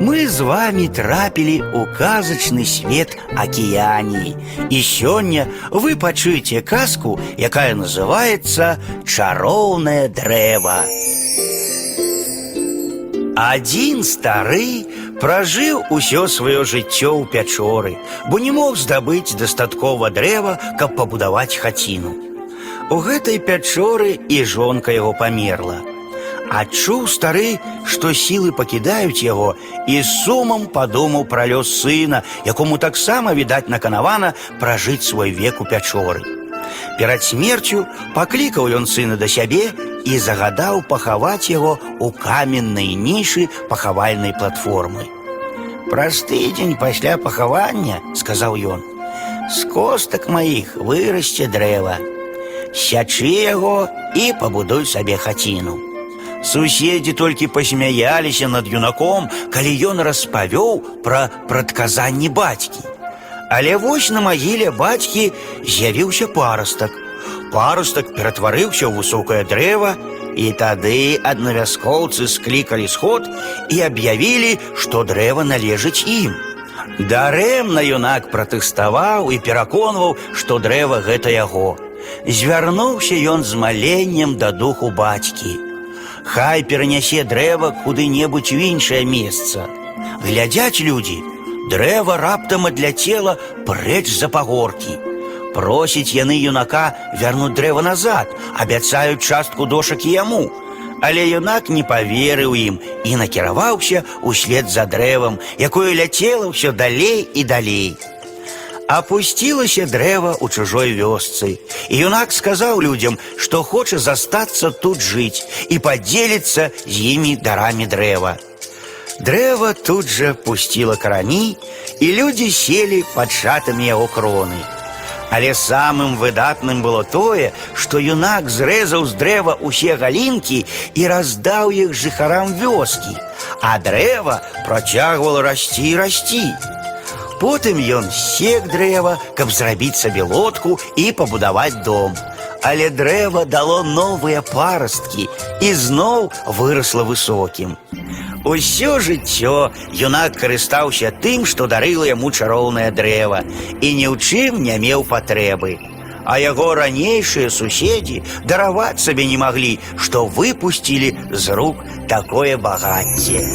Мы з вами трапілі ў казачны свет акіяній. І сёння вы пачуеце казку, якая называецца чароўнае дрэва. Адзін стары пражыў усё сваё жыццё ў пячоры, бо не мог здабыць дастаткова дрэва, каб пабудаваць хаціну. У гэтай пячоры і жонка яго памерла. Адчуў стары, што сілы пакідаюць яго і з сумам падумаў пра лёс сына, якому таксама відаць наканавана пражыць свой век у пячоры. Перад смерцю паклікаў ён сына да сябе і загадаў пахаваць яго ў каменнай нішы пахавальнай платформы. Праз тыдзень пасля пахавання, сказаў ён, з костак маіх вырасце дрэва. Сячы яго і пабудуй сабе хаціну. Суседзі толькі пасмяяліся над юнаком, калі ён распавёў пра прадказанні бацькі. Але вось на магіле бацькі з'явіўся парастак. Парастак ператварыўся ў высокае дрэва, і тады аднавяскоўцы склікалі сход і аб'явілі, што дрэва належыць ім. Дарэмна юнак пратэставаў і пераконваў, што дрэва гэта яго. Звярнуўся ён з маленнем да духу бацькі. Хай перанясе дрэва куды-небудзь у іншае месца. Глядзяць людзі, дрэва раптам адляцела прэч за пагоркі. Просіць яны юнака вярнуць дрэва назад, абяцаюць частку дошак і яму. Але юнак не паверыў ім і накіраваўся ўслед за дрэвам, якое ляцела ўсё далей і далей. Апусцілася дрэва ў чужой вёсцы. І юнак сказаў людзям, што хоча застацца тут жыць і падзеліцца з імі дарамі дрэва. Дрэва тут жа пусціла карані, і людзі селі пад шатамі яго кроны. Але самым выдатным было тое, што юнак зрэзаў з дрэва ўсе галінкі і раздаў іх жыхарам вёскі, а дрэва працягвала расці і расці. Потым ён сек дрэва, каб зрабіць сабе лодку і пабудаваць дом. Але дрэва дало новыя парасткі і зноў вырасла высокім. Усё жыццё юнак карыстаўся тым, што дарыла яму чароўнае дрэва і ні ў чым не меў патрэбы. А яго ранейшыя суседзі дараваць сабе не маглі, што выпусцілі з рук такое багацце.